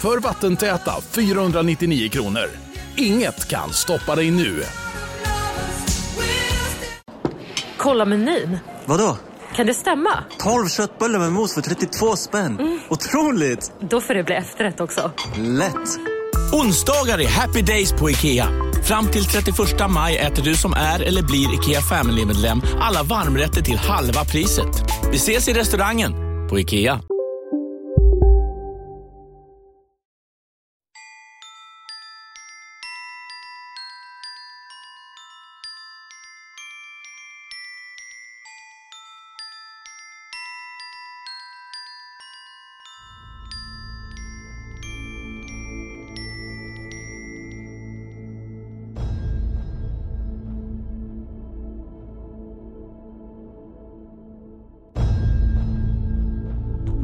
för vattentäta 499 kronor. Inget kan stoppa dig nu. Kolla menyn. Vadå? Kan det stämma? 12 köttbullar med mos för 32 spänn. Otroligt! Då får det bli efterrätt också. Lätt! Onsdagar är happy days på IKEA. Fram till 31 maj äter du som är eller blir IKEA Family-medlem alla varmrätter till halva priset. Vi ses i restaurangen på IKEA.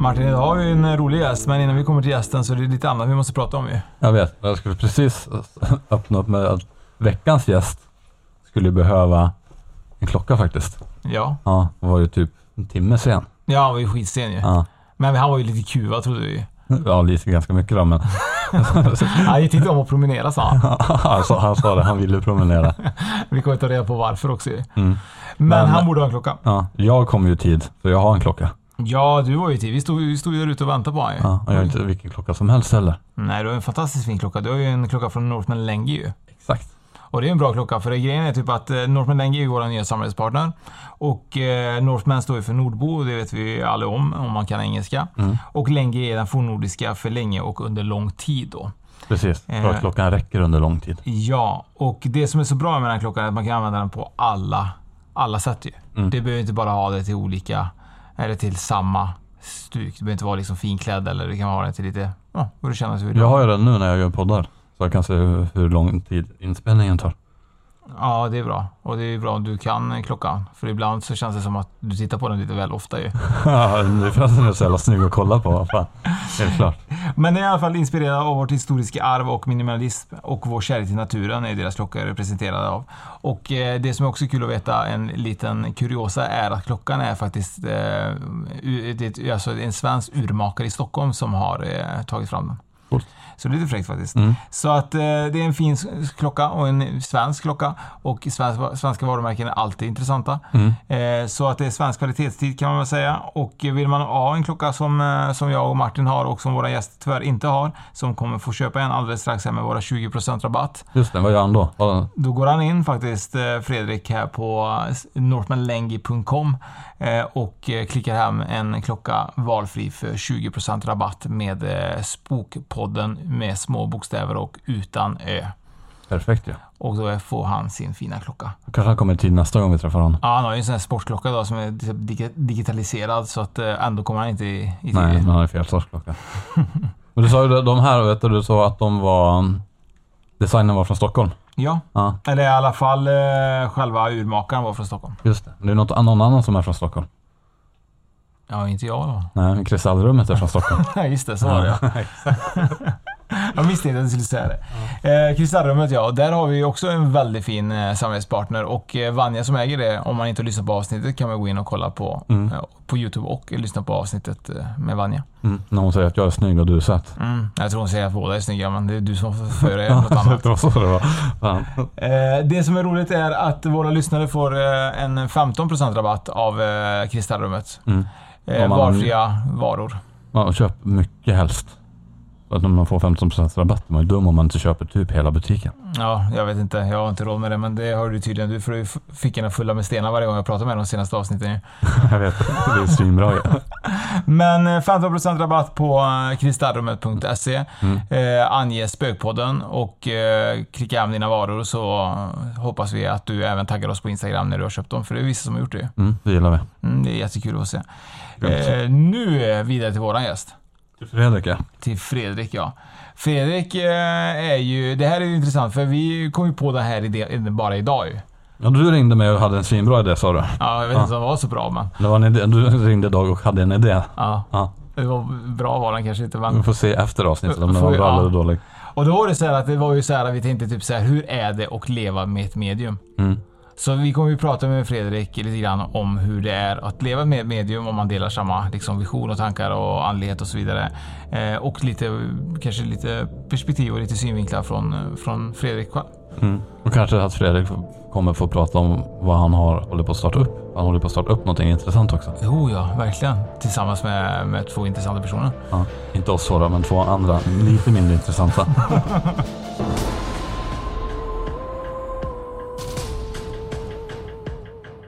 Martin, idag har vi en rolig gäst, men innan vi kommer till gästen så är det lite annat vi måste prata om ju. Jag vet, jag skulle precis öppna upp med att veckans gäst skulle behöva en klocka faktiskt. Ja. Ja, det var ju typ en timme sen. Ja, han var ju skitsen ju. Ja, Men han var ju lite kuvad trodde vi. ja lite ganska mycket då men Han gick inte om att promenera sa han. han, sa, han sa det, han ville promenera. Vi kommer ta reda på varför också. Mm. Men, Men- han borde ha en klocka. Ja, jag kom ju tid, så jag har en klocka. Ja, du var ju till. Vi stod, vi stod ju där ute och väntade på honom ju. Ja, och jag har inte vilken klocka som helst heller. Nej, du har en fantastiskt fin klocka. Du har ju en klocka från Northman Lengi ju. Exakt. Och det är en bra klocka för grejen är typ att eh, Northman Lengi är ju vår nya samarbetspartner. Och eh, Northman står ju för Nordbo och det vet vi ju alla om, om man kan engelska. Mm. Och Lengi är den fornnordiska för länge och under lång tid då. Precis, för Eh. att klockan räcker under lång tid. Ja, och det som är så bra med den här klockan är att man kan använda den på alla, alla sätt ju. Mm. Det behöver inte bara ha det till olika, eller till samma stuk. du behöver inte vara liksom finklädd eller det kan vara till lite, ja, vad du känner. Jag har ju den nu när jag gör poddar. Så jag kan se hur, hur lång tid inspelningen tar. Ja, det är bra. Och det är bra om du kan klockan. För ibland så känns det som att du tittar på den lite väl ofta ju. Ja, det är för att den är så jävla snygg att kolla på. Fan. Helt klart. Men det är i alla fall inspirerad av vårt historiska arv och minimalism och vår kärlek till naturen är deras klocka representerad av. Och eh, det som är också kul att veta, en liten kuriosa, är att klockan är faktiskt eh, är alltså en svensk urmakare i Stockholm som har eh, tagit fram den. Coolt. Så det är lite fräckt faktiskt. Mm. Så att eh, det är en fin klocka och en svensk klocka. Och svensk, svenska varumärken är alltid intressanta. Mm. Eh, så att det är svensk kvalitetstid kan man väl säga. Och vill man ha en klocka som, eh, som jag och Martin har och som våra gäster tyvärr inte har, som kommer få köpa en alldeles strax här med våra 20% rabatt. Just det, vad gör han då? Vad- Då går han in faktiskt, eh, Fredrik, här på northmanlengi.com eh, och klickar hem en klocka valfri för 20% rabatt med eh, Spokpodden med små bokstäver och utan ö. Perfekt ju. Ja. Och då får han sin fina klocka. Kanske han kommer i tid nästa gång vi träffar honom. Ja, han har ju en sån här sportklocka då som är typ dig- digitaliserad så att eh, ändå kommer han inte i, i tid. Nej, men han har fel sorts klocka. Men du sa ju de här, vet du, du sa att de var... Designen var från Stockholm. Ja, Ja, eller i alla fall eh, själva urmakaren var från Stockholm. just det. Det är något, någon annan som är från Stockholm. Ja, inte jag då. Nej, Kristallrummet är från Stockholm. Nej, just det, så var det ja. Jag misstänkte att du skulle säga det. Eh, Kristallrummet ja, och där har vi också en väldigt fin eh, samarbetspartner och eh, Vanja som äger det, om man inte har lyssnat på avsnittet kan man gå in och kolla på, Mm. eh, på Youtube och lyssna på avsnittet eh, med Vanja. Mm. När hon säger att jag är snygg och du är söt. Mm. Jag tror hon säger att båda är snygga, men det är du som får för dig något annat. det var så det var. Eh, det som är roligt är att våra lyssnare får eh, en 15% rabatt av eh, Kristallrummet. Eh, Om man- valfria varor. Ja, köp mycket helst. För att när man får 15% rabatt är man ju dum om man inte köper typ hela butiken. Ja, jag vet inte. Jag har inte råd med det, men det har du tydligen. Du får ju fickorna fulla med stenar varje gång jag pratar med dig de senaste avsnitten jag vet, det är svinbra ju. Men eh, 15% rabatt på eh, kristallrummet.se. Mm. Eh, ange Spökpodden och eh, klicka hem dina varor så eh, hoppas vi att du även taggar oss på Instagram när du har köpt dem. För det är vissa som har gjort det. Mm, det gillar vi. Mm, det är jättekul att se. Eh, nu eh, vidare till våran gäst. Fredrik ja. Till Fredrik, ja. Fredrik eh, är ju, det här är ju intressant för vi kom ju på det här idén bara idag ju. Ja, du ringde mig och hade en svinbra idé sa du. Ja, jag vet inte om det var så bra men. Det var en idé. Du ringde idag och hade en idé. Ja. Ja. Det var bra var den kanske inte men. Vi får se efter avsnittet om den var bra ja. eller dålig. Och då var det så här att det var ju så här att vi tänkte typ så här, hur är det att leva med ett medium? Mm. Så vi kommer ju prata med Fredrik lite grann om hur det är att leva med medium om man delar samma liksom, vision och tankar och andlighet och så vidare. Eh, och lite, kanske lite perspektiv och lite synvinklar från, från Fredrik själv. Mm. Och kanske att Fredrik kommer få prata om vad han har håller på att starta upp. Han håller på att starta upp någonting intressant också. Jo, ja, verkligen. Tillsammans med, med två intressanta personer. Ja. Inte oss då, men två andra lite mindre intressanta.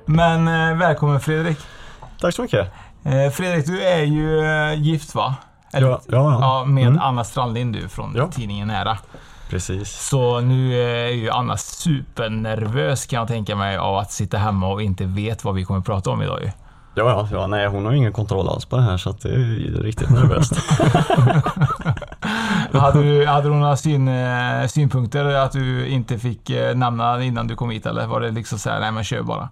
Men eh, välkommen Fredrik. Tack så mycket. Eh, Fredrik, du är ju eh, gift va? Ja, ja, ja. ja med Mm. Anna Strandlind du från Ja. tidningen Nära. Precis. Så nu är ju Anna supernervös kan jag tänka mig av att sitta hemma och inte vet vad vi kommer att prata om idag ju. Ja, ja, ja, nej hon har ingen kontroll alls på det här så det är riktigt nervöst. hade, du, hade du några syn, eh, synpunkter att du inte fick eh, nämna innan du kom hit eller var det liksom så här, nej men kör bara?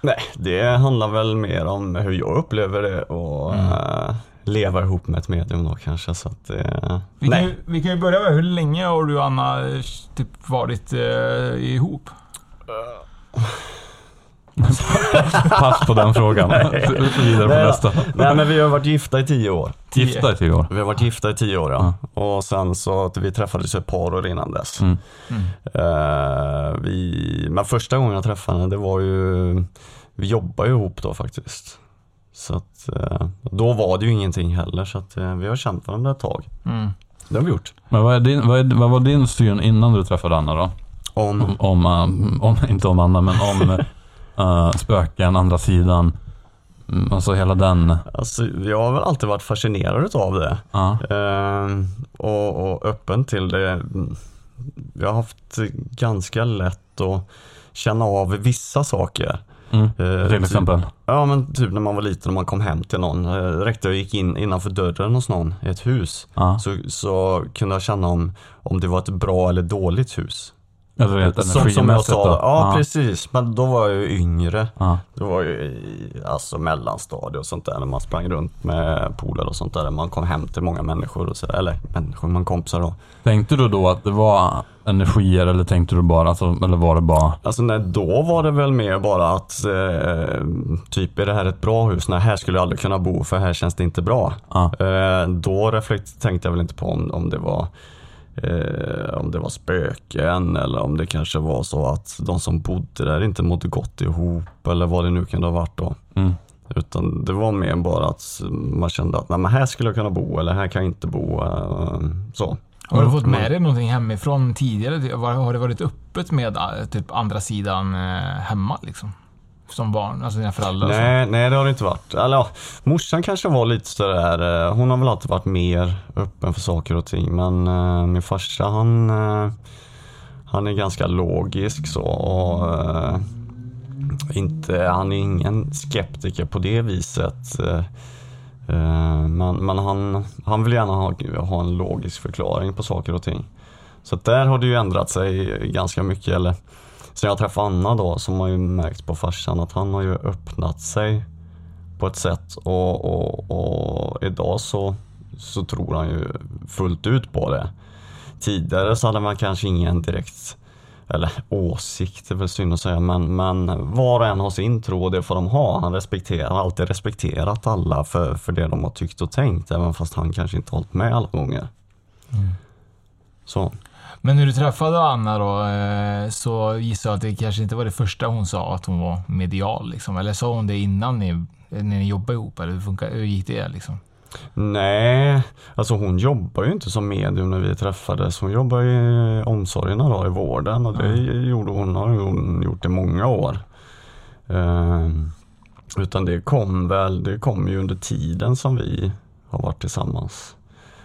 nej, det handlar väl mer om hur jag upplever det och eh, leva ihop med ett medium då kanske så att eh, Vi kan, ju, vi kan ju börja med, hur länge har du och Anna eh, typ varit eh, ihop? Pass på den frågan. Vidare på Nej, nästa. nej men vi har varit gifta i tio år. Gifta i tio år. Vi har varit gifta i tio år ja. Och sen så att vi träffades ett par år innan dess. Mm. Eh, vi, men första gången jag träffade henne det var ju, vi jobbade ihop då faktiskt. Så att eh, då var det ju ingenting heller så att eh, vi har känt varandra ett tag. Mm. Det har vi gjort. Men vad, är din, vad, är, vad var din syn innan du träffade Anna då? Om, Om, om, eh, om inte om Anna, men om uh, spöken, andra sidan. Mm, Alltså hela den. alltså, jag har väl alltid varit fascinerad av det. Ja. Eh, och, och öppen till det. Jag har haft ganska lätt att känna av vissa saker. Mm. Eh, Till exempel. Ja men typ när man var liten och man kom hem till någon. Eh, räckte jag gick in innanför dörren hos någon i ett hus. Ja. Så, så kunde jag känna om, om det var ett bra eller dåligt hus. Rent Som, som jag sa, då. ja, precis. Men då var jag ju yngre. Ja. Det var ju i alltså mellanstadie och sånt där när man sprang runt med polare och sånt där. Man kom hem till många människor och så, eller människor, man kompisar då. Tänkte du då att det var energier eller tänkte du bara, alltså, eller var det bara? Alltså nej, då var det väl mer bara att eh, typ är det här ett bra hus? Nej, här skulle jag aldrig kunna bo för här känns det inte bra. Ja. Eh, då reflekt, tänkte jag väl inte på om, om det var eh, om det var spöken eller om det kanske var så att de som bodde där inte mådde gott ihop eller vad det nu kunde ha varit då. Mm. Utan det var mer bara att man kände att nej, men här skulle jag kunna bo eller här kan jag inte bo. Eh, så. Har du fått med dig någonting hemifrån tidigare? Har det varit öppet med eh, typ andra sidan eh, hemma liksom? Som barn, alltså dina föräldrar och så? Nej, nej det har det inte varit. Eller ja, morsan kanske var lite sådär, eh, hon har väl alltid varit mer öppen för saker och ting. Men eh, min farsa han, eh, han är ganska logisk så. Och, eh, inte, han är ingen skeptiker på det viset. Eh, eh, men men han, han vill gärna ha, ha en logisk förklaring på saker och ting. Så att där har det ju ändrat sig ganska mycket. Eller, sen jag träffade Anna då så har ju märkt på farsan att han har ju öppnat sig på ett sätt och, och, och idag så, så tror han ju fullt ut på det. Tidigare så hade man kanske ingen direkt eller åsikt är väl synd att säga, men, men var och en har sin tro och det får de ha. Han respekterar, har alltid respekterat alla för, för det de har tyckt och tänkt, även fast han kanske inte hållit med alla gånger. Så. Men när du träffade Anna då, eh, så gissar jag att det kanske inte var det första hon sa att hon var medial liksom. Eller sa hon det innan ni, när ni jobbade ihop? Eller hur, funkar, hur gick det liksom? Nej, alltså hon jobbar ju inte som medium när vi träffades. Hon jobbar i omsorgerna då, i vården och det gjorde hon, har hon gjort i många år. Ehm, utan det kom väl, det kom ju under tiden som vi har varit tillsammans.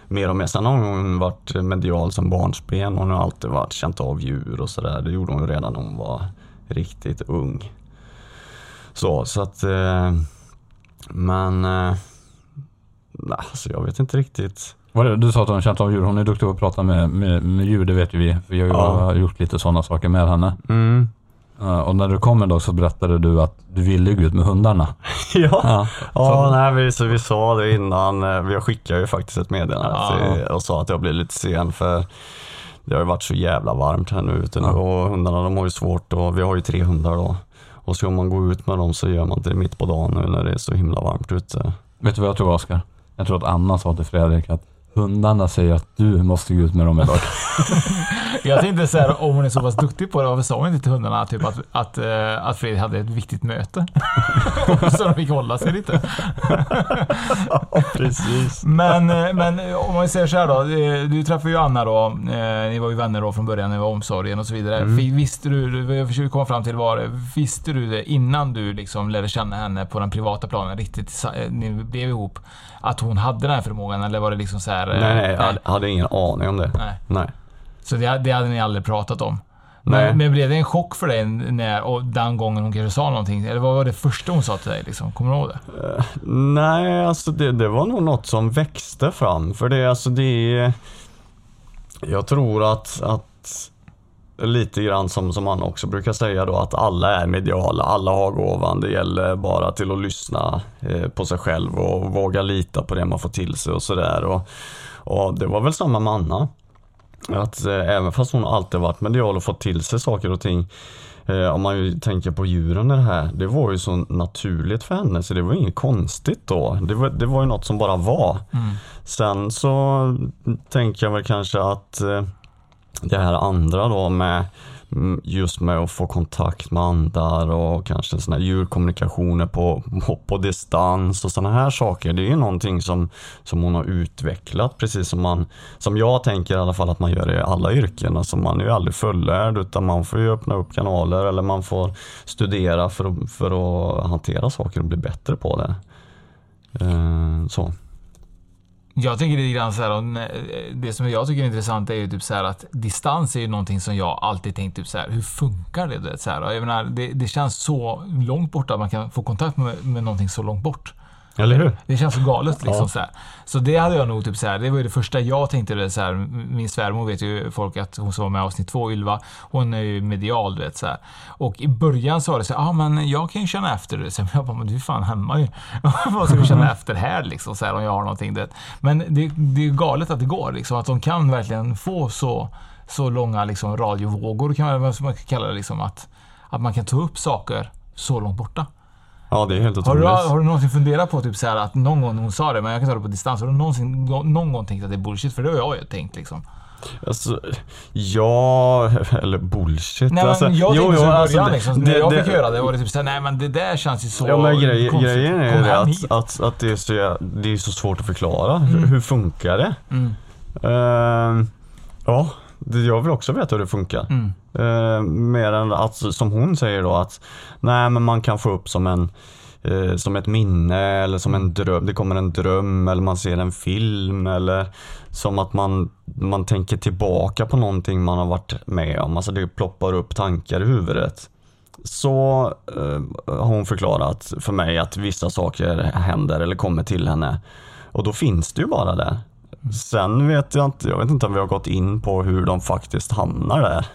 Mer och mer. Sen har hon varit medial som barnsben. Hon har alltid varit känt av djur och sådär. Det gjorde hon redan när hon var riktigt ung. Så, så att... Eh, men... Eh, Nej, alltså jag vet inte riktigt. Vad är det? Du sa att hon känt av djur. Hon är duktig på att prata med, med, med djur, det vet ju vi. Vi har ju Ja. gjort lite sådana saker med henne. Mm. Eh, och när du kom en dag så berättade du att du ville gå ut med hundarna. Ja, Ja. ja nej, vi, så vi sa det innan. eh, Vi skickade ju faktiskt ett meddelande Ja. och sa att jag blir lite sen för det har ju varit så jävla varmt här nu ute nu Ja. och hundarna de har ju svårt och vi har ju tre hundar då. Och ska man gå ut med dem så gör man det mitt på dagen nu när det är så himla varmt ute. Vet du vad jag tror Oskar? Jag tror att Anna sa till Fredrik att hundarna säger att du måste gå ut med dem idag. Jag tänkte så här, om hon är så pass duktig på det, varför sa hon inte till hundarna typ att, att, eh, att Fredrik hade ett viktigt möte? så de fick hålla sig lite. Precis. Men, eh, men eh, om man säger så här då. Du träffade ju Anna då. Ni var ju vänner då från början, ni var omsorgen och så vidare. Mm. Visste du, vad jag försöker komma fram till var, visste du det innan du liksom lärde känna henne på den privata planen riktigt, ni blev ihop, att hon hade den här förmågan? Eller var det liksom så här? eh, Nej, nej, jag hade- hade ingen aning om det. Nej. Nej. Så det, det hade ni aldrig pratat om? Nej. Men, men blev det en chock för dig när, och den gången hon kanske sa någonting? Eller vad var det första hon sa till dig? Liksom? Kommer du ihåg det? Nej, alltså det, det var nog något som växte fram. För det, alltså det. Jag tror att, att lite grann som, som han också brukar säga då, att alla är mediala, alla har gåvan. Det gäller bara till att lyssna eh, på sig själv och våga lita på det man får till sig och sådär. Och, och det var väl samma med Anna. Att eh, även fast hon alltid varit medial och fått till sig saker och ting Eh, om man ju tänker på djuren i det här, det var ju så naturligt för henne så det var inget konstigt då. Det var, det var ju något som bara var. Sen så tänker jag väl kanske att det här andra då med mm, just med att få kontakt med andar och kanske såna här djurkommunikationer på, på, på distans och sådana här saker. Det är ju någonting som, som hon har utvecklat precis som man, som jag tänker i alla fall att man gör i alla yrken. Alltså man är ju aldrig fullärd utan man får ju öppna upp kanaler eller man får studera för att, för att hantera saker och bli bättre på det. Eh, så. Jag tänker lite grann så här, eh, det som jag tycker är intressant är ju typ så här att distans är ju någonting som jag alltid tänkt typ så här, hur funkar det? Så här, jag menar, det, det känns så långt borta att man kan få kontakt med, med någonting så långt bort. Eller hur? Det känns så galet liksom Ja. så här. Så det hade jag nog typ så här, det var ju det första jag tänkte det så här. Min svärmor vet ju folk att hon som var med i avsnitt två, Ylva, hon är ju medial du vet så här. Och i början sa det så ja ah, men jag kan ju känna efter det. Sen jag bara, men du är fan hemma ju. Vad ska vi känna efter här liksom så här om jag har någonting det. Men det, det är galet att det går liksom, att de kan verkligen få så, så långa liksom radiovågor kan man, man kalla det liksom, att, att man kan ta upp saker så långt borta. Ja, det är helt Har otroligt. du, har du någonsin funderat på typ så här att någon gång hon sa det, men jag kan ta det på distans. Har du någonsin, någon gång tänkt att det är bullshit? För det har jag ju tänkt liksom. Alltså, ja, eller bullshit. Nej men alltså, jag tänkte så i alltså, början det- liksom, när det- jag det- fick höra det var det typ såhär, nej men det där känns ju så Ja men grej, konstigt. grejen är ju det att, att, att det, är så, det är så svårt att förklara. Hur, hur funkar det? Mm. Ehm, ja, det, jag vill också veta hur det funkar. Mm. Ehm, mer än att, som hon säger då, att nej men man kan få upp som en eh, som ett minne eller som en dröm. Det kommer en dröm eller man ser en film eller som att man, man tänker tillbaka på någonting man har varit med om. Alltså det ploppar upp tankar i huvudet. Så eh, har hon förklarat för mig att vissa saker händer eller kommer till henne. Och då finns det ju bara där. Sen vet jag inte, jag vet inte om vi har gått in på hur de faktiskt hamnar där.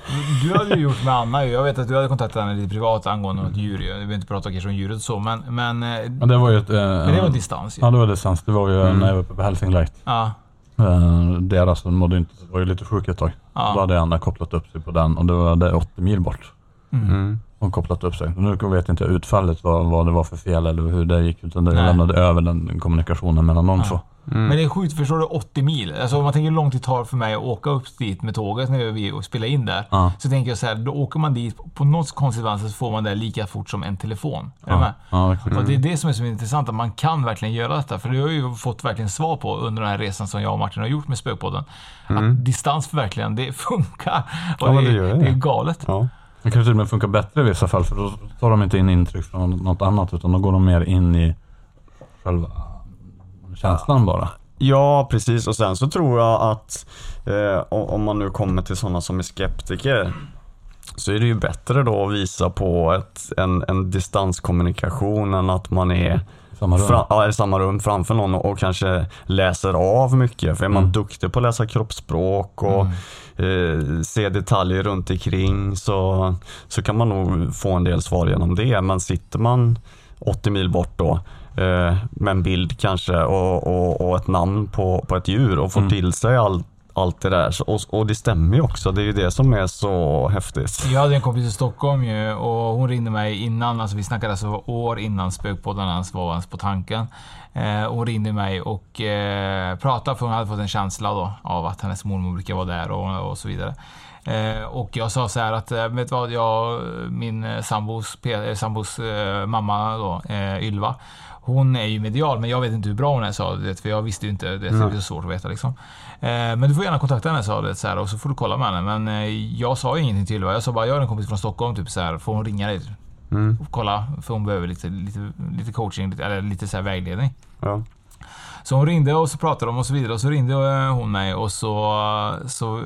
Du hade ju gjort med Anna ju. Jag vet att du hade kontaktat henne lite privat angående något djur ju. Vi behöver inte prata kanske om djuret och så, men... Men, eh, Men det var ju ett... Eh, men det var distans ju. Ja, det var distans. Det var ju Mm. när jag var uppe på Helsing Light. Ja. Eh, deras mådde inte, var ju lite sjuk ett tag. Ja. Då hade Anna kopplat upp sig på den och det var det 80 mil bort. Mm. Hon kopplat upp sig. Nu vet inte jag utfallet vad, vad det var för fel eller hur det gick. Utan det lämnade över den kommunikationen mellan dem Ja. två. Men det är sjukt, förstår du? 80 mil. Alltså om man tänker hur långt det tar för mig att åka upp dit med tåget när vi och spela in där. Ja. Så tänker jag så här, då åker man dit, på något konstigt så får man det lika fort som en telefon. Är Ja. Ja, exakt. Och det är det som är så intressant, att man kan verkligen göra detta. För det har jag ju fått verkligen svar på under den här resan som jag och Martin har gjort med Spökpodden. Att distans verkligen, det funkar. Och det, det det är galet. Det kanske till och med funkar bättre i vissa fall för då tar de inte in intryck från något annat utan då går de mer in i själva känslan bara. Ja, precis. Och sen så tror jag att eh, om man nu kommer till sådana som är skeptiker så är det ju bättre då att visa på ett, en, en distanskommunikation än att man är Samma rum. Fra, ja, i samma rum framför någon och, och kanske läser av mycket. För är man Mm. duktig på att läsa kroppsspråk och eh, se detaljer runt omkring så, så kan man nog få en del svar genom det. Men sitter man 80 mil bort då eh, med en bild kanske och, och, och ett namn på, på ett djur och får Mm. till sig allt allt det där. Så- Och, och det stämmer ju också. Det är ju det som är så häftigt. Jag hade en kompis i Stockholm ju och hon ringde mig innan, alltså vi snackade alltså år innan Spökpodden ens var ens på tanken. Eh, hon ringde mig och eh, pratade för hon hade fått en känsla då av att hennes mormor brukar vara där och, och så vidare. Eh, och jag sa så här att, eh, vet du vad, jag, min sambos, eh, sambos eh, mamma då, eh, Ylva, hon är ju medial men jag vet inte hur bra hon är sa du vet, för jag visste ju inte. Det är så svårt att veta liksom. Eh, men du får gärna kontakta henne sa du vet, så här, och så får du kolla med henne. Men eh, jag sa ju ingenting till Ylva. Jag sa bara jag har en kompis från Stockholm, typ så här, får hon ringa dig? Mm. Och kolla, för hon behöver lite, lite, lite coaching, lite, eller lite så här vägledning. Ja. Så hon ringde och så pratade de och så vidare och så ringde eh, hon mig och så, så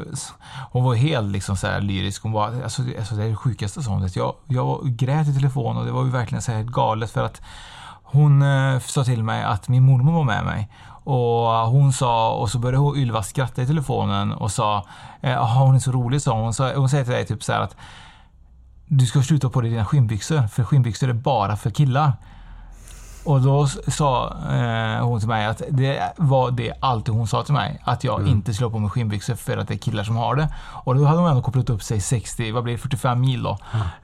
hon var helt liksom så lyrisk. Hon var, alltså, det- alltså det är det sjukaste sa hon. Jag, jag grät i telefon och det var ju verkligen så här galet för att hon eh, sa till mig att min mormor var med mig. Och hon sa, och så började hon Ylva skratta i telefonen och sa, eh, jaha hon är så rolig sa hon. Hon, hon säger till dig typ så här att du ska sluta på dig dina skinnbyxor, för skinnbyxor är bara för killar. Och då sa eh, hon till mig att det var det alltid hon sa till mig. Att jag Mm. inte ha på mig skinnbyxor för att det är killar som har det. Och då hade hon ändå kopplat upp sig 60, vad blir det, 45 mil då.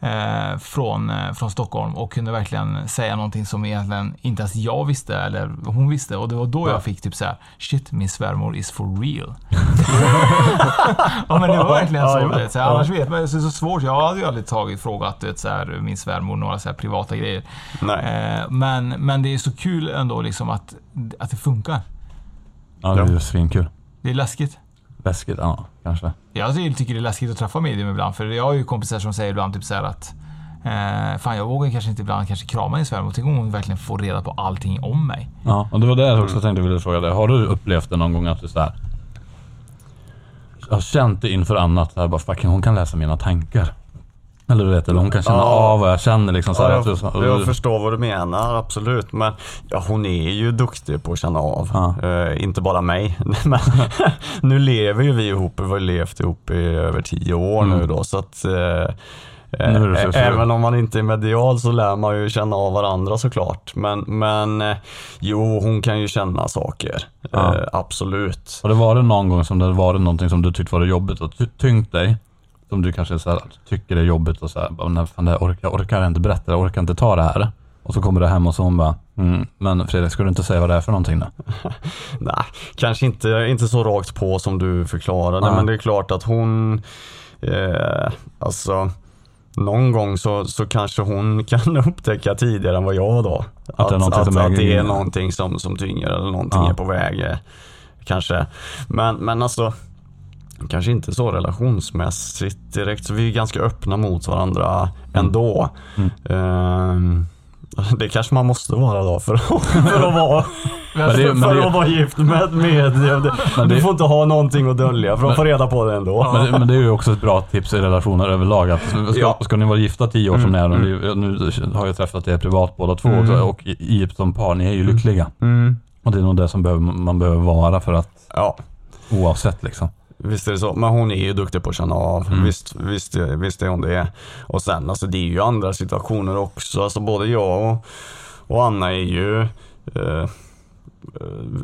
Eh, från, eh, från Stockholm och kunde verkligen säga någonting som egentligen inte ens jag visste eller hon visste. Och det var då jag fick typ så här: shit min svärmor is for real. ja men det var verkligen så. Ja, vet. så här, ja. annars vet man, det är så svårt. Jag hade ju aldrig tagit frågat du vet, så här, min svärmor några så här privata grejer. Nej. Eh, men, men det är så kul ändå liksom att, att det funkar. Ja, det är ju svinkul. Det är läskigt. Läskigt, ja kanske. Jag tycker det är läskigt att träffa medium ibland. För jag har ju kompisar som säger ibland typ så att eh, Fan jag vågar kanske inte ibland kanske krama min svärmor. Tänk om hon verkligen får reda på allting om mig. Ja, och det var det jag också tänkte vilja fråga dig. Har du upplevt det någon gång att du så här har känt det inför annat, så här, bara fucking hon kan läsa mina tankar. Eller du vet, eller hon kan känna Ja. av vad jag känner liksom. Så här, Ja, att du, jag, jag förstår vad du menar, absolut. Men ja, hon är ju duktig på att känna av. Ja. Eh, inte bara mig. Men nu lever ju vi ihop, vi har levt ihop i över tio år Mm. nu då. Så att, det så- även om man inte är medial så lär man ju känna av varandra såklart. Men, men jo, hon kan ju känna saker. Ja. Absolut. Har det varit någon gång som det varit någonting som du tyckt var jobbigt och ty- tyngt dig? Som du kanske så här, tycker är jobbigt och så här, nej, fan, det orkar, jag orkar inte berätta, jag orkar inte ta det här. Och så kommer du hem och så hon bara, mm, men Fredrik, ska du inte säga vad det är för någonting då? Nej, kanske inte, inte så rakt på som du förklarade, Nej. men det är klart att hon, eh, alltså någon gång så, så kanske hon kan upptäcka tidigare än vad jag då. Att det är att, som att äger det är in. någonting som, som tynger eller någonting Ja. är på väg. eh, Kanske. Men, men alltså, kanske inte så relationsmässigt direkt. Så vi är ganska öppna mot varandra ändå. Mm. Ehm, det kanske man måste vara då för, att- för att vara Men det- men för det- att vara gift med medium. Det- Du får inte ha någonting att dölja för de får reda på det ändå. Men, det- men det är ju också ett bra tips i relationer överlag. Att ska, Ja. ska ni vara gifta tio år Mm, från nu, mm. nu, har jag träffat er privat båda två Mm. också, och i- som par, ni är ju lyckliga. Mm. Och det är nog det som behöver, man behöver vara för att, Ja, oavsett liksom. Visst är det så. Men hon är ju duktig på att känna av. Mm. Visst, visst, visst är hon det. Och sen, alltså det är ju andra situationer också. Alltså både jag och, och Anna är ju eh,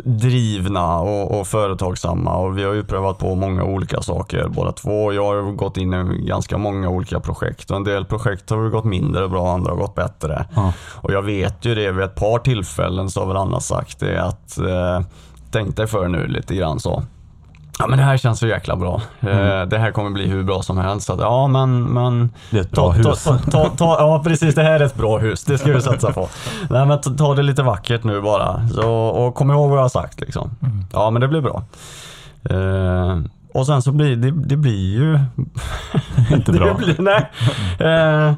drivna och, och företagsamma och vi har ju prövat på många olika saker båda två. Jag har gått in i ganska många olika projekt och en del projekt har gått mindre bra, andra har gått bättre. Ja. Och jag vet ju det vid ett par tillfällen så har väl Anna sagt det att eh, tänk dig för nu lite grann så. Ja men det här känns så jäkla bra. Mm. Eh, det här kommer bli hur bra som helst. Att, ja men, men Det är ett bra ta, hus. Ta, ta, ta, ja precis, det här är ett bra hus. Det ska vi satsa på. Nej men ta, det lite vackert nu bara. Så, och kom ihåg vad jag har sagt liksom. Ja men det blir bra. Eh, och sen så blir det, det blir ju Inte det bra. Blir, nej. Eh,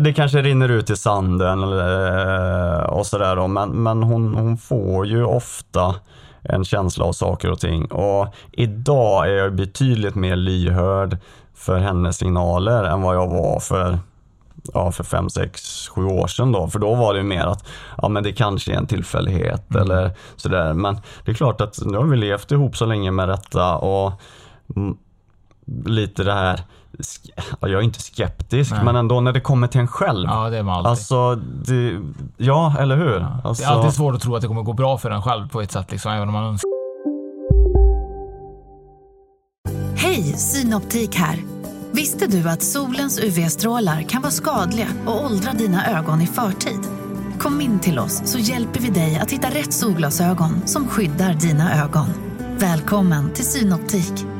det kanske rinner ut i sanden eller, eh, och sådär då. Men, men hon, hon får ju ofta en känsla av saker och ting. Och idag är jag betydligt mer lyhörd för hennes signaler än vad jag var för ja, för fem, sex, sju år sedan då. För då var det ju mer att ja, men det kanske är en tillfällighet Mm. eller sådär. Men det är klart att nu har vi levt ihop så länge med detta och lite det här jag är inte skeptisk, Nej. men ändå när det kommer till en själv. Ja, det är man alltid. Alltså, det, ja, eller hur? Alltså, Det är alltid svårt att tro att det kommer gå bra för en själv på ett sätt, liksom, även om man önskar. Hej, Synoptik här. Visste du att solens UV-strålar kan vara skadliga och åldra dina ögon i förtid? Kom in till oss så hjälper vi dig att hitta rätt solglasögon som skyddar dina ögon. Välkommen till Synoptik.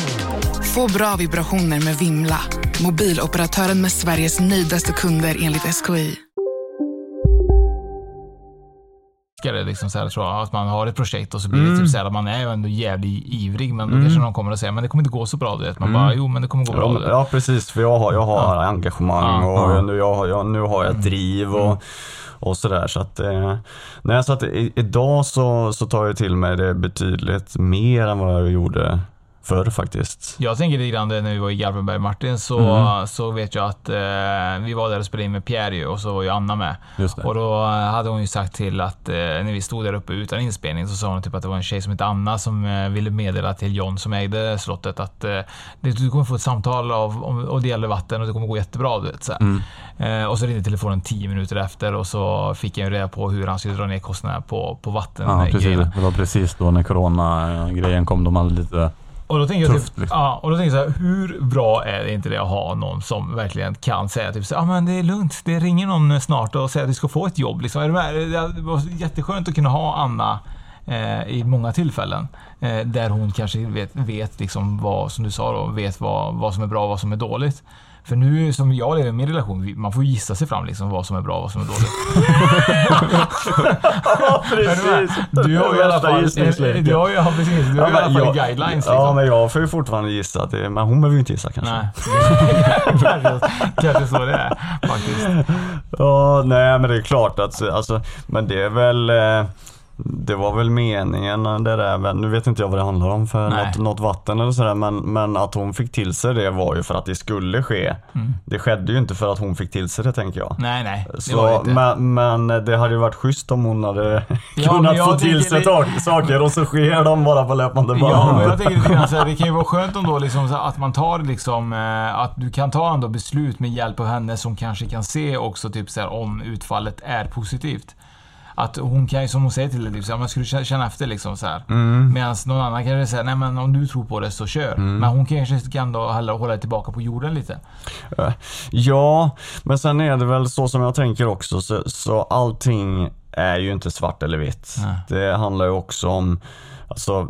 Få bra vibrationer med Vimla. Mobiloperatören med Sveriges nöjdaste kunder enligt SKI. det liksom så här, tror jag, att man har ett projekt och så blir det Mm. typ så här, att man är ju ändå jävligt ivrig men då Mm. kanske någon kommer och säger men det kommer inte gå så bra du vet. Man Mm. bara jo men det kommer gå bra. Ja, ja precis, för jag har, jag har engagemang Ja, och ja. Nu, jag, har- jag, nu har jag ett driv och, och sådär. Så att, eh, nej, så att i, idag så, så tar jag till mig det betydligt mer än vad jag gjorde förr faktiskt. Jag tänker lite grann när vi var i Garpenberg Martin så, Mm. så vet jag att eh, vi var där och spelade in med Pierre ju, och så var ju Anna med. Och då hade hon ju sagt till att eh, när vi stod där uppe utan inspelning så sa hon typ att det var en tjej som hette Anna som eh, ville meddela till John som ägde slottet att eh, det- du kommer få ett samtal av, om, och det gäller vatten och det kommer gå jättebra. Du vet, så. Mm. Eh, och så ringde telefonen 10 minuter efter och så fick jag ju reda på hur han skulle dra ner kostnaderna på, på vatten. Ja, precis. Det var precis då när corona-grejen kom. De hade lite Och då tänker jag tufft. typ, liksom. ja, och då tänker jag så här, hur bra är det inte det att ha någon som verkligen kan säga typ så ja ah, men det är lugnt, det ringer någon snart och säger att du ska få ett jobb. Liksom. Är du med? Det var jätteskönt att kunna ha Anna eh, i många tillfällen. Eh, där hon kanske vet, vet liksom vad, som du sa då, vet vad, vad som är bra och vad som är dåligt. För nu som jag lever i min relation, man får gissa sig fram liksom vad som är bra och vad som är dåligt. precis. Du har ju i alla fall, du har ju, ja, precis, du har ju i Ja, alla fall jag- guidelines Ja, liksom. men jag får ju fortfarande gissa. Att det, men hon behöver ju inte gissa kanske. Nej. Kanske så det är faktiskt. Ja, nej men det är klart att, alltså, men det är väl eh, det var väl meningen det där, men nu vet inte jag vad det handlar om för något, något vatten eller sådär men, men att hon fick till sig det var ju för att det skulle ske. Mm. Det skedde ju inte för att hon fick till sig det tänker jag. Nej, nej. Det det Så, inte. men, men det hade ju varit schysst om hon hade Ja, kunnat få till sig ta- saker och så sker de bara på löpande band. Ja, men jag tänker lite grann så här, det kan ju vara skönt ändå liksom så här att man tar liksom, eh, att du kan ta ändå beslut med hjälp av henne som kanske kan se också typ så här om utfallet är positivt. Att hon kan ju, som hon säger till dig, här, man skulle känna- efter liksom så här. Mm. Medan någon annan kanske säger, nej men om du tror på det så kör. Mm. Men hon kanske kan ändå hålla tillbaka på jorden lite. Ja, men sen är det väl så som jag tänker också, så, så allting är ju inte svart eller vitt. Nej. Det handlar ju också om, alltså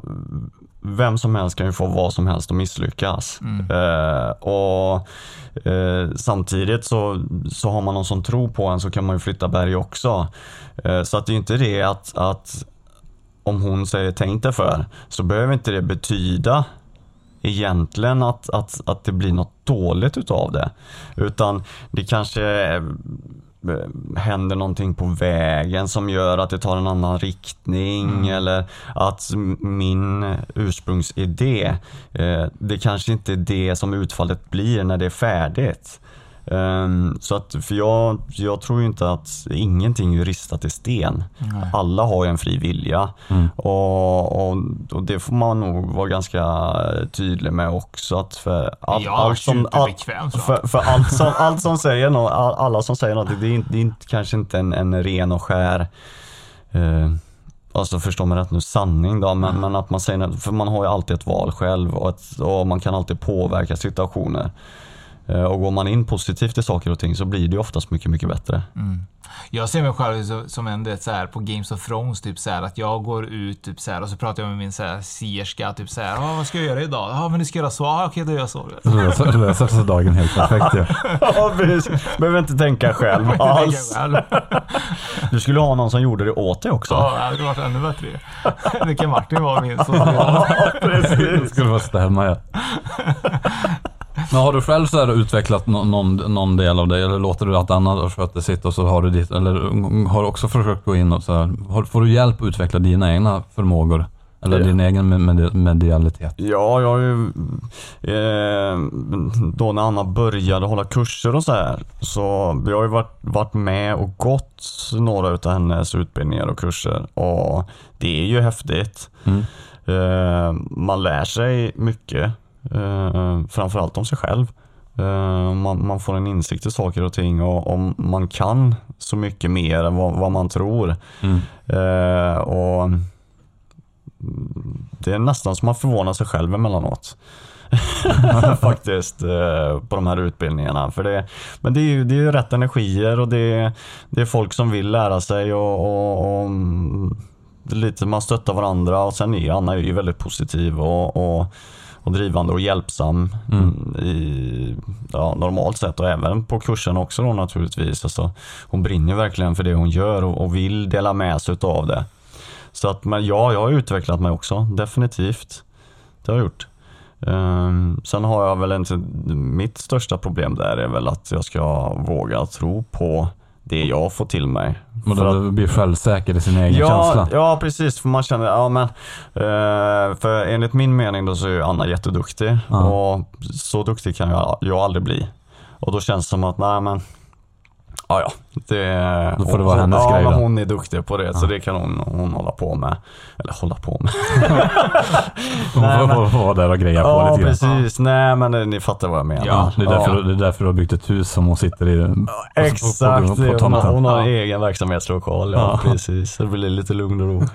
vem som helst kan ju få vad som helst att misslyckas. Mm. Eh, och eh, Samtidigt så, så har man någon som tror på en så kan man ju flytta berg också. Eh, så att det är ju inte det att, att om hon säger tänk dig för så behöver inte det betyda egentligen att, att, att det blir något dåligt utav det. Utan det kanske eh, händer någonting på vägen som gör att det tar en annan riktning Mm. eller att min ursprungsidé, eh, det kanske inte är det som utfallet blir när det är färdigt. Ehm, Så att, för jag, jag tror inte att ingenting är ristat i sten. Nej. Alla har ju en fri vilja och, och, och det får man nog vara ganska tydlig med också. Att för all, Ja, allt som, all, för, för allt som, allt som säger något, all, alla som säger något, det är, det är inte, kanske inte en, en ren och skär eh, Alltså förstå mig rätt nu, sanning då, men, men att man säger för man har ju alltid ett val själv och, ett, och man kan alltid påverka situationer. Eh, Och går man in positivt i saker och ting så blir det oftast mycket, mycket bättre. Mm. Jag ser mig själv som- en det så här, på Games of Thrones, typ så här, att jag går ut typ så här, och så pratar jag med min så här, sierska, typ så här, "Ah, vad ska jag göra idag? Ja, men du ska göra så. Ah, okej, då gör jag så. Löser löser så dagen helt perfekt ju. Ja, precis. Behöver inte tänka själv alls. Du skulle ha någon som gjorde det åt dig också. Ja, det hade varit ännu bättre Det kan Martin vara min som Det skulle vara stämma ja. Men har du själv så utvecklat nå- någon, någon del av dig eller låter du att andra sköter sitt och så har du ditt, eller har du också försökt gå in och så här, får du hjälp att utveckla dina egna förmågor? Eller Ja. din egen med, med, medialitet? Ja, jag har ju... Eh, då när Anna började hålla kurser och så här. Så vi har ju varit, varit med och gått några utav hennes utbildningar och kurser. Och det är ju häftigt. Mm. Eh, man lär sig mycket. Eh, framförallt om sig själv. Eh, man, man får en insikt i saker och ting och om man kan så mycket mer än vad, vad man tror. Mm. Eh, och det är nästan som man förvånar sig själv emellanåt. Faktiskt eh, på de här utbildningarna. För det, men det är ju det är ju rätt energier och det är, det är folk som vill lära sig och, och, och lite man stöttar varandra och sen är Anna är ju väldigt positiv och, och, och drivande och hjälpsam Mm. i ja, normalt sett och även på kursen också då naturligtvis. Alltså, hon brinner verkligen för det hon gör och, och vill dela med sig av det. Så att, men ja, jag har utvecklat mig också, definitivt. Det har jag gjort. Ehm, sen har jag väl inte, mitt största problem där är väl att jag ska våga tro på det jag får till mig. Men då att- blir självsäker i sin egen ja, känsla? Ja, precis. För man känner, ja men, eh, för enligt min mening då så är Anna jätteduktig Ja. och så duktig kan jag, jag aldrig bli. Och då känns det som att, nej men, ja ja. Det, Då får det hon- vara hennes ja, grej men då. hon är duktig på det så Ja. det kan hon, hon hålla på med. Eller hålla på med. Hon Nej, får, men- vara där och greja på Ja, lite grann. precis. Nej men ni fattar vad jag menar. Ja, det är, därför, det är därför du har byggt ett hus som hon sitter i. på- Exakt, på, på, på hon, hon har en Ja. egen verksamhetslokal. Ja, Ja. precis. Så det blir lite lugn och ro.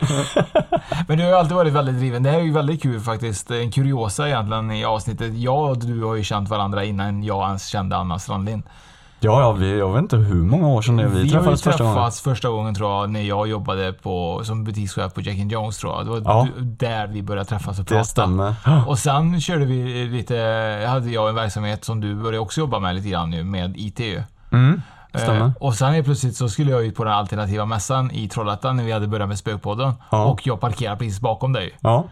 Men du har ju alltid varit väldigt driven. Det här är ju väldigt kul faktiskt. En kuriosa egentligen i avsnittet. Jag och du har ju känt varandra innan jag ens kände Anna Strandlind. Ja, ja vi, jag vet inte hur många år sedan det är vi, Vi träffades första gången. träffats första gången tror jag när jag jobbade på, som butikschef på Jack and Jones tror jag. Det var Ja. där vi började träffas och Det prata. stämmer. Och sen körde vi lite, hade jag en verksamhet som du började också jobba med lite grann nu med IT. Mm, stämmer. Eh, och sen helt plötsligt så skulle jag ut på den alternativa mässan i Trollhättan när vi hade börjat med Spökpodden. Ja. Och jag parkerade precis bakom dig. Ja.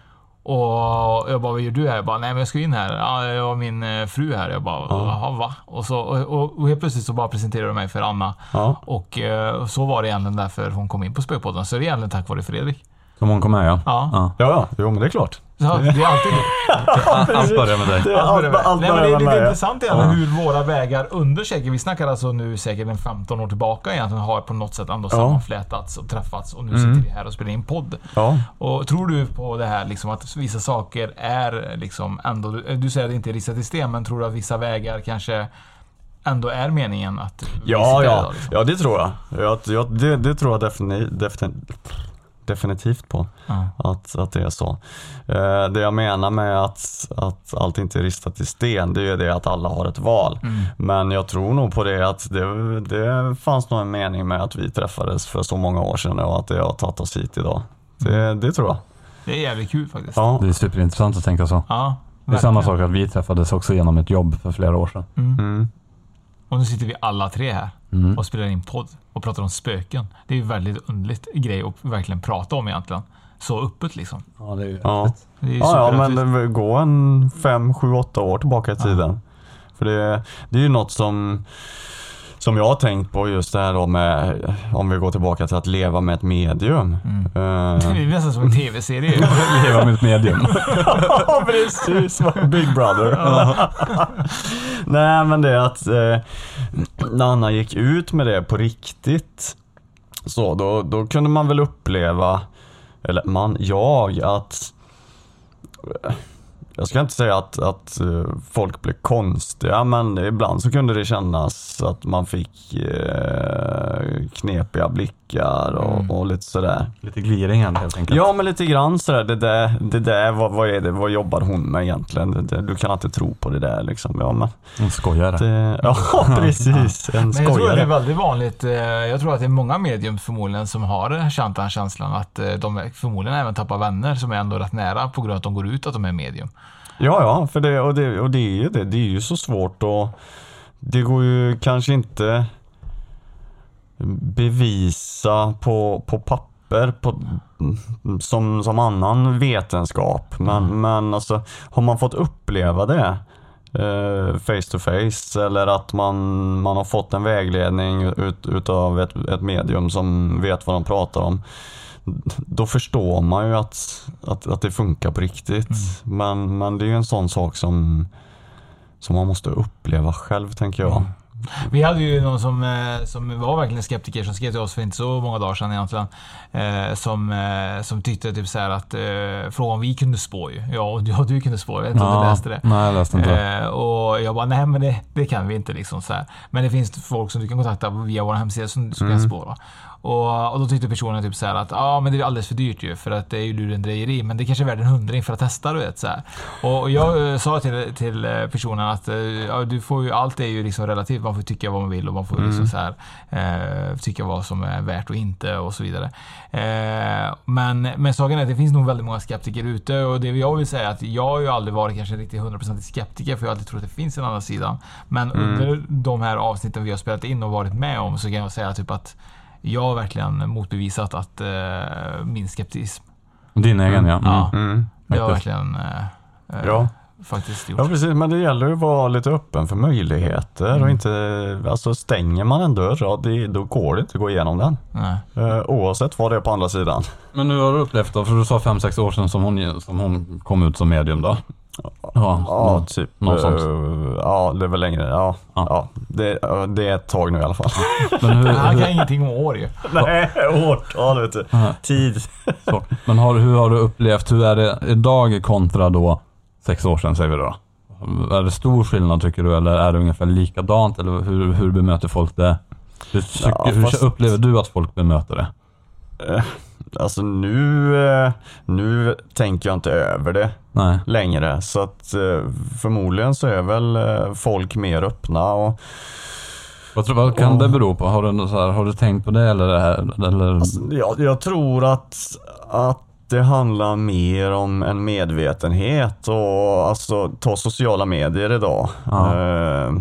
Och jag bara, vad gör du här? Jag bara, nej men jag ska in här. Ja, jag har min eh, fru här. Jag bara, jaha va? Och, så, och, och, och helt plötsligt så bara presenterade du mig för Anna. Ja. Och eh, så var det egentligen därför hon kom in på Spökpodden. Så det är egentligen tack vare Fredrik. Som hon kom med ja. Ja. ja. Ja, ja. Jo, men det är klart. Så, det är alltid det. Allt börjar med dig. Det är allt, allt, allt Nej, men det är börjar lite med det. intressant egentligen hur våra vägar under säkert, vi snackar alltså nu säkert en 15 år tillbaka egentligen, har på något sätt ändå Ja. sammanflätats och träffats och nu Mm. sitter vi här och spelar in podd. Ja. Och tror du på det här liksom att vissa saker är liksom ändå, du, du säger att det inte är ristat i sten, men tror du att vissa vägar kanske ändå är meningen att vi Ja, sitter ja. idag, liksom? ja, det tror jag. jag, jag det, det tror jag defini, defini, definitivt på. Ja. Att, att det är så. Eh, det jag menar med att, att allt inte är ristat i sten, det är ju det att alla har ett val. Mm. Men jag tror nog på det att det, det fanns nog en mening med att vi träffades för så många år sedan och att det har tagit oss hit idag. Det, det tror jag. Det är jävligt kul faktiskt. Ja. Det är superintressant att tänka så. Ja, Det är samma sak att vi träffades också genom ett jobb för flera år sedan. Mm. Och nu sitter vi alla tre här Mm. och spelar in podd och pratar om spöken. Det är ju väldigt underligt grej att verkligen prata om egentligen. Så öppet liksom. Ja, det är ju Ja. Det är ju Ja, ja, men det gå en fem, sju, åtta år tillbaka i tiden. För det, det är ju något som, som jag har tänkt på just det här då med, om vi går tillbaka till att leva med ett medium. Mm. Eh, Det är nästan som en tv-serie. Leva med ett medium. Ja, precis. Big brother. Nej, men det är att eh, när Anna gick ut med det på riktigt, så då, då kunde man väl uppleva, eller man, jag, att jag ska inte säga att, att eh, folk blev konstiga, men ibland så kunde det kännas att man fick eh, knepiga blickar och, Mm. och lite sådär. Lite gliringar helt enkelt. Ja men lite grann sådär, det där, det där vad, vad är det, vad jobbar hon med egentligen? Det, det, du kan inte tro på det där liksom. Ja, men, En skojare. det, ja precis, en Men jag tror att det är skojare. väldigt vanligt. eh, Jag tror att det är många medium förmodligen som har känt den känslan att eh, de förmodligen även tappar vänner som är ändå rätt nära på grund av att de går ut att de är medium. Ja, ja, för det, och, det, och det är ju det. Det är ju så svårt och det går ju kanske inte bevisa på, på papper på, som, som annan vetenskap. Men, men alltså, har man fått uppleva det eh, face to face eller att man, man har fått en vägledning ut, utav ett, ett medium som vet vad de pratar om då förstår man ju att, att, att det funkar på riktigt. Men, men det är ju en sån sak som, som man måste uppleva själv tänker jag. Vi hade ju någon som, eh, som var verkligen skeptiker som skrev till oss för inte så många dagar sedan egentligen. Eh, som, eh, som tyckte typ så att frågan om vi kunde spå ju. Ja, och ja, du kunde spå. Jag vet inte om du Ja, läste det. nej, jag läste inte. Och jag bara, nej men det, det kan vi inte liksom så här. Men det finns folk som du kan kontakta via vår hemsida som, som Mm. kan spå då. Och, och då tyckte personen typ så här att ja men det är alldeles för dyrt ju för att det är ju lurendrejeri men det kanske är värt en hundring för att testa du vet så här. Och, och jag eh, sa till, till eh, personen att ja, du får ju, allt är ju liksom relativt, man får tycka vad man vill och man får Mm. liksom så här, eh, tycka vad som är värt och inte och så vidare. Men, men saken är att det finns nog väldigt många skeptiker ute och det jag vill säga är att jag har ju aldrig varit kanske riktigt 100% skeptiker för jag har alltid trott att det finns en annan sida. Men Mm. under de här avsnitten vi har spelat in och varit med om så kan jag säga typ att jag har verkligen motbevisat att eh, min skeptism. Din egen ja. Ja. Mm. Det har Faktiskt. verkligen eh, eh, Ja. faktiskt gjort. Ja precis, men det gäller ju att vara lite öppen för möjligheter och Mm. inte, alltså stänger man en dörr, ja, det, då går det inte att gå igenom den. Nej. Eh, oavsett vad det är på andra sidan. Men nu har du upplevt då, för du sa 5-6 år sedan som hon, som hon kom ut som medium då? Ja, Ja, nå- typ. något sånt. eh, ja, det är väl längre. Ja, Ja. ja. det, det är ett tag nu i alla fall. Men, hur, Han kan hur, ingenting om år ju. Nej, årtal vet du. Ja. Tid. så, men har, hur har du upplevt, hur är det idag kontra då sex år sedan säger vi då? Är det stor skillnad tycker du eller är det ungefär likadant eller hur, hur bemöter folk det? Hur, tycker, Ja, hur fast- upplever du att folk bemöter det? Eh, Alltså nu, eh, nu tänker jag inte över det Nej. längre. Så att eh, förmodligen så är väl eh, folk mer öppna och Vad, tror, vad kan Och- det bero på? Har du, så här, har du tänkt på det eller? det här- eller jag, jag tror att, att det handlar mer om en medvetenhet och alltså ta sociala medier idag. Ja. Eh,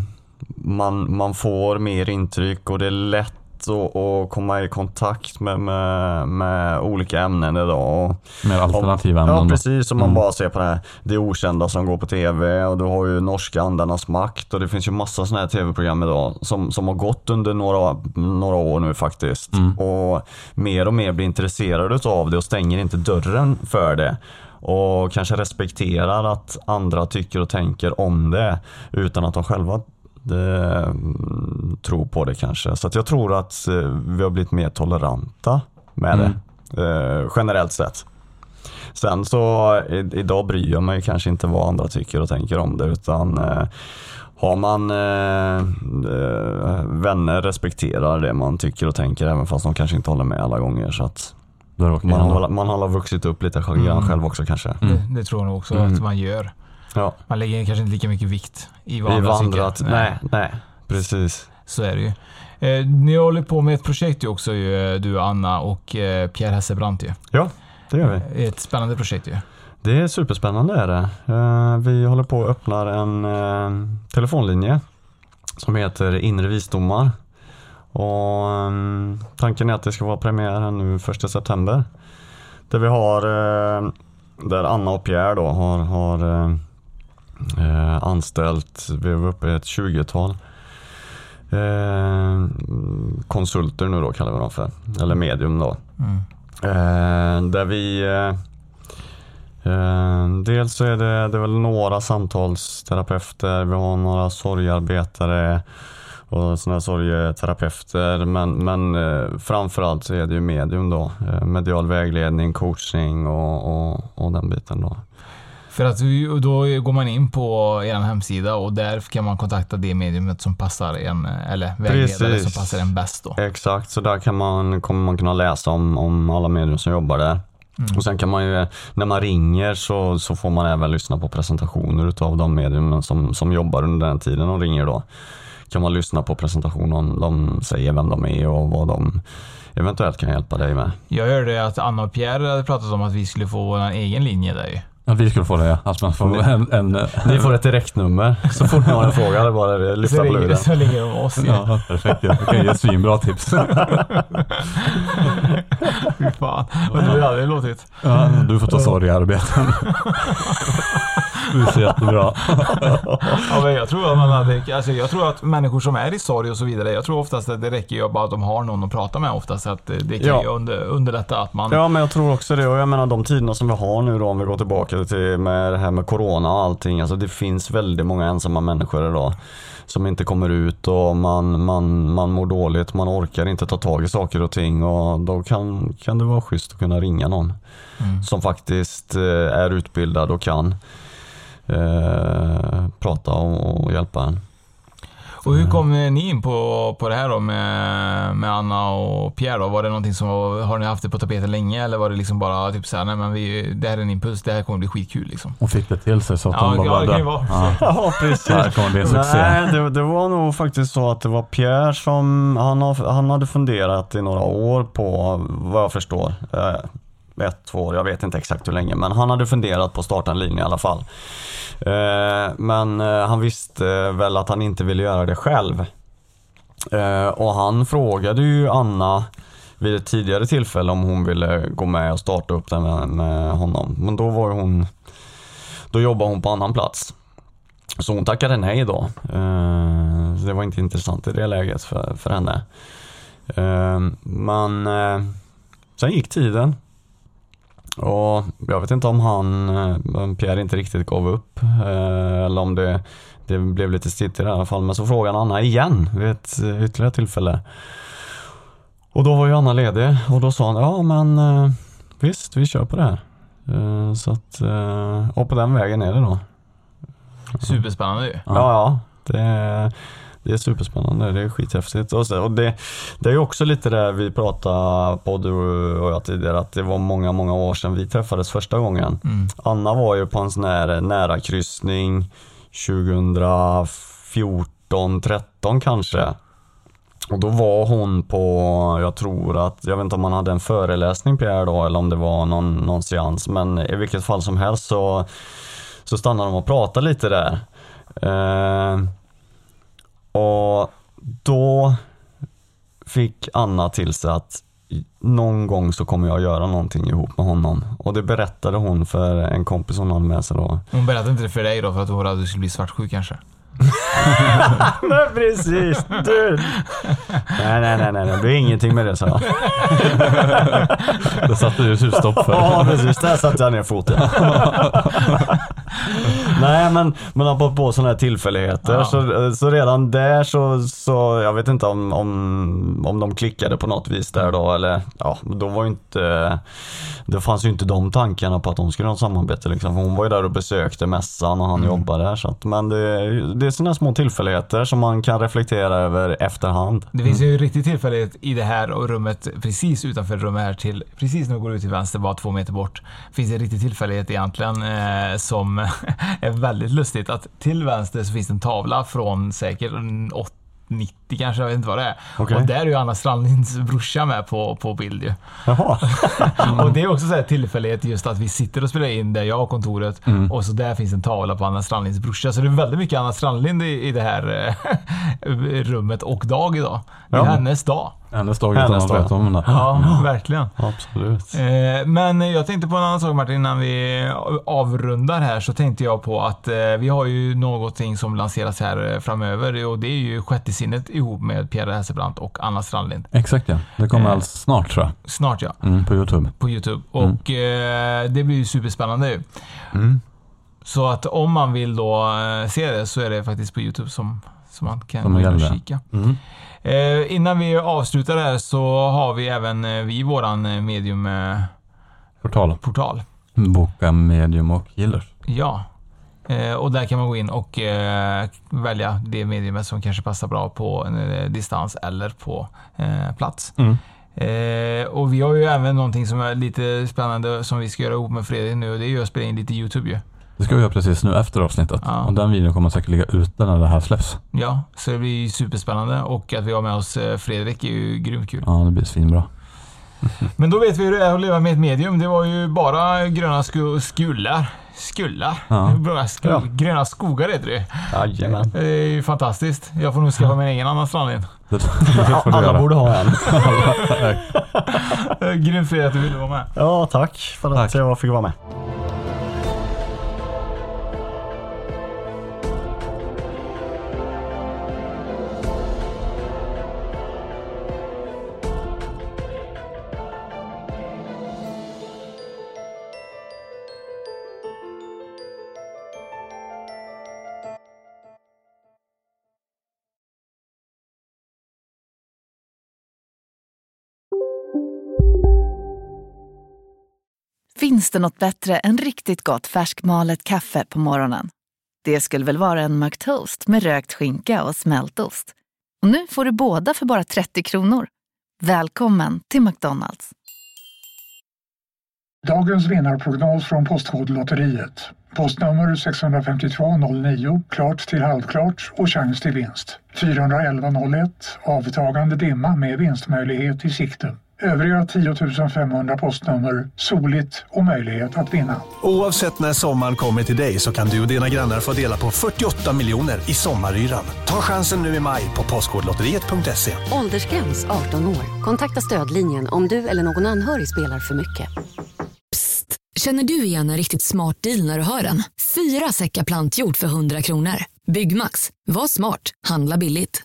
man, man får mer intryck och det är lätt att, att komma i kontakt med, med, med olika ämnen idag. Och, mer alternativa ämnen? Ja precis, om man Mm. bara ser på det här det okända som går på tv och du har ju norska andarnas makt och det finns ju massa sådana här tv-program idag som, som har gått under några, några år nu faktiskt. Mm. Och mer och mer blir intresserade av det och stänger inte dörren för det. Och kanske respekterar att andra tycker och tänker om det utan att de själva det, mm, tror på det kanske. Så att jag tror att eh, vi har blivit mer toleranta med Mm. det. Eh, generellt sett. Sen så i, idag bryr jag mig kanske inte vad andra tycker och tänker om det utan eh, har man eh, eh, vänner respekterar det man tycker och tänker även fast de kanske inte håller med alla gånger. Så att man, har, man har vuxit upp lite grann Mm. själv också kanske. Mm. Det, det tror jag nog också Mm. att man gör. Ja. Man lägger kanske inte lika mycket vikt i vad I andra vandrat, tycker. nej, nej, precis. Så är det ju. Eh, ni håller på med ett projekt ju också ju, du Anna och eh, Pierre Hesselbrandt ju. Ja, det gör vi. Ett spännande projekt ju. Det är superspännande är det. Eh, Vi håller på att öppna en eh, telefonlinje som heter Inre visdomar. Och ehm, tanken är att det ska vara premiär här nu 1 september. Där vi har, eh, där Anna och Pierre då har, har eh, eh, anställt, vi var uppe i ett 20-tal eh, konsulter nu då kallar vi dem för, eller medium då. Mm. Eh, där vi eh, Dels så är det, det är väl några samtalsterapeuter, vi har några sorgarbetare och sådana sorgeterapeuter men, men framförallt så är det ju medium då. Medial vägledning, coachning och, och, och den biten då. För att då går man in på er hemsida och där kan man kontakta det mediumet som passar en, eller vägledare som passar en bäst då. Exakt, så där kan man, kommer man kunna läsa om, om alla medium som jobbar där. Mm. Och sen kan man ju, när man ringer så, så får man även lyssna på presentationer utav de medium som, som jobbar under den tiden de ringer då. Kan man lyssna på presentation om de säger vem de är och vad de eventuellt kan hjälpa dig med. Jag hörde att Anna och Pierre hade pratat om att vi skulle få vår egen linje där ju. Ja, vi skulle få det ja. Alltså man får en, en, Ni får ett direktnummer så fort ni har en fråga. Det är bara att lyfta Så på luren. så ringer de oss ju. Ja, perfekt. Jag kan ge svinbra tips. Fy fan. Och hur hade det låtit? Ja, du får ta sorgearbeten. Du ser jättebra. Ja, men jag tror att man hade, alltså jag tror att människor som är i sorg och så vidare, jag tror oftast att det räcker ju bara att de har någon att prata med oftast. Att det kan Ja. ju under, underlätta att man... Ja men jag tror också det och jag menar de tiderna som vi har nu då om vi går tillbaka till med det här med Corona och allting. Alltså det finns väldigt många ensamma människor idag. Som inte kommer ut och man, man, man mår dåligt, man orkar inte ta tag i saker och ting och då kan, kan det vara schysst att kunna ringa någon. Mm. Som faktiskt eh, är utbildad och kan eh, prata och, och hjälpa en. Och hur kom ni in på, på det här då med, med Anna och Pierre då? Var det någonting som har ni haft det på tapeten länge eller var det liksom bara typ såhär, nej men vi, det här är en impuls, det här kommer bli skitkul liksom? Hon fick det till sig så att Ja, hon bara ja, det kan ju vara. Ja. Ja, precis. Det här kommer bli en succé. Nej, det, det var nog faktiskt så att det var Pierre som, han, har, han hade funderat i några år på, vad jag förstår, eh, ett, två år, jag vet inte exakt hur länge, men han hade funderat på att starta en linje i alla fall. Eh, men eh, han visste eh, väl att han inte ville göra det själv. Och han frågade ju Anna vid ett tidigare tillfälle om hon ville gå med och starta upp den med, med honom. Men då var hon, då jobbade hon på annan plats. Så hon tackade nej då. Så det var inte intressant i det läget för, för henne. Men sen gick tiden. Och jag vet inte om han, eh, Pierre inte riktigt gav upp. eh, Eller om det, det blev lite stilt i det här i alla fall. Men så frågade Anna igen vid ett eh, ytterligare tillfälle. Och då var ju Anna ledig och då sa han, ja men visst vi kör på det här. Så att, och på den vägen är det då. Superspännande ju. Ja, ja. Det, det är superspännande. Det är skithäftigt. Och, så, och det, det är också lite det vi pratade på du och jag tidigare, att det var många, många år sedan vi träffades första gången. Mm. Anna var ju på en sån här nära kryssning 2014, 13 kanske. Och då var hon på, jag tror att, jag vet inte om man hade en föreläsning Pierre då eller om det var någon, någon seans. Men i vilket fall som helst så, så stannade de och pratade lite där. Eh, och då fick Anna till sig att någon gång så kommer jag göra någonting ihop med honom. Och det berättade hon för en kompis hon hade med sig då. Hon berättade inte det för dig då för att hon var att du skulle bli svartsjuk kanske? Nej precis, du! Nej, nej, nej, nej, det är ingenting med det så. Det satte du stopp för. Ja precis, där satte jag ner foten. Nej men, men apropå sådana här tillfälligheter Ja. så, så redan där så, så jag vet inte om, om, om de klickade på något vis där då eller ja, då var ju inte Det fanns ju inte de tankarna på att de skulle ha samarbete liksom. Hon var ju där och besökte mässan och han Mm. jobbade där så att, men det, det är sådana små tillfälligheter som man kan reflektera över efterhand. Det finns ju en riktig tillfällighet i det här och rummet precis utanför rummet här till, precis när du går ut till vänster, bara två meter bort, finns det en riktig tillfällighet egentligen eh, som är väldigt lustigt. Att till vänster så finns det en tavla från säkert en 80 90 kanske, jag vet inte vad det är. Okej. Och där är ju Anna Strandlinds brorsa med på, på bild ju. Jaha. och det är också så här tillfällighet just att vi sitter och spelar in där jag har kontoret Mm. och så där finns en tavla på Anna Strandlinds brorsa. Så det är väldigt mycket Anna Strandlind i, i det här rummet och dag idag. Det är Ja. hennes dag. Hennes dag utan att veta om det. Ja, verkligen. Absolut. Eh, Men jag tänkte på en annan sak Martin, innan vi avrundar här så tänkte jag på att eh, vi har ju någonting som lanseras här eh, framöver och det är ju Sjätte sinnet ihop med Pierre Hesselbrandt och Anna Strandlind. Exakt ja. Det kommer Eh. alls snart tror jag. Snart ja, Mm, på Youtube. på Youtube. Och eh, det blir ju superspännande ju. Mm. Så att om man vill då eh, se det så är det faktiskt på Youtube som, som man kan kika. Mm. Eh, innan vi avslutar här så har vi även eh, vi våran eh, medium eh, Portal. portal. Boka medium och healers. Ja. Eh, och där kan man gå in och eh, välja det mediumet som kanske passar bra på distans eller på plats. Mm. Eh, och vi har ju även någonting som är lite spännande som vi ska göra ihop med Fredrik nu och det är ju att spela in lite YouTube ju. Det ska vi göra precis nu efter avsnittet. Och den videon kommer säkert ligga ute när det här släpps. Ja, så det blir ju superspännande och att vi har med oss eh, Fredrik är ju grymt kul. Ja, det blir svinbra. Men då vet vi hur det är att leva med ett medium. Det var ju bara gröna sku skullar. Skullar? Ja. Skul Ja. Gröna skogar heter det Jajamän. Det är ju fantastiskt. Jag får nog skaffa min egen Anna Strandlind. Alla borde ha en. Grymt Fredrik att du ville vara med. Ja, tack för att jag fick vara med. Finns det något bättre än riktigt gott färskmalet kaffe på morgonen? Det skulle väl vara en McToast med rökt skinka och smältost. Och nu får du båda för bara 30 kronor. Välkommen till McDonalds. Dagens vinnarprognos från Postkodlotteriet. Postnummer 65209, klart till halvklart och chans till vinst. 41101, avtagande dimma med vinstmöjlighet i sikte. Övriga 10 500 postnummer, soligt och möjlighet att vinna. Oavsett när sommaren kommer till dig så kan du och dina grannar få dela på 48 miljoner i sommaryran. Ta chansen nu i maj på Postkodlotteriet.se. Åldersgräns 18 år. Kontakta stödlinjen om du eller någon anhörig spelar för mycket. Känner du igen en riktigt smart deal när du hör den? Fyra säckar plantjord för 100 kronor. Byggmax. Var smart. Handla billigt.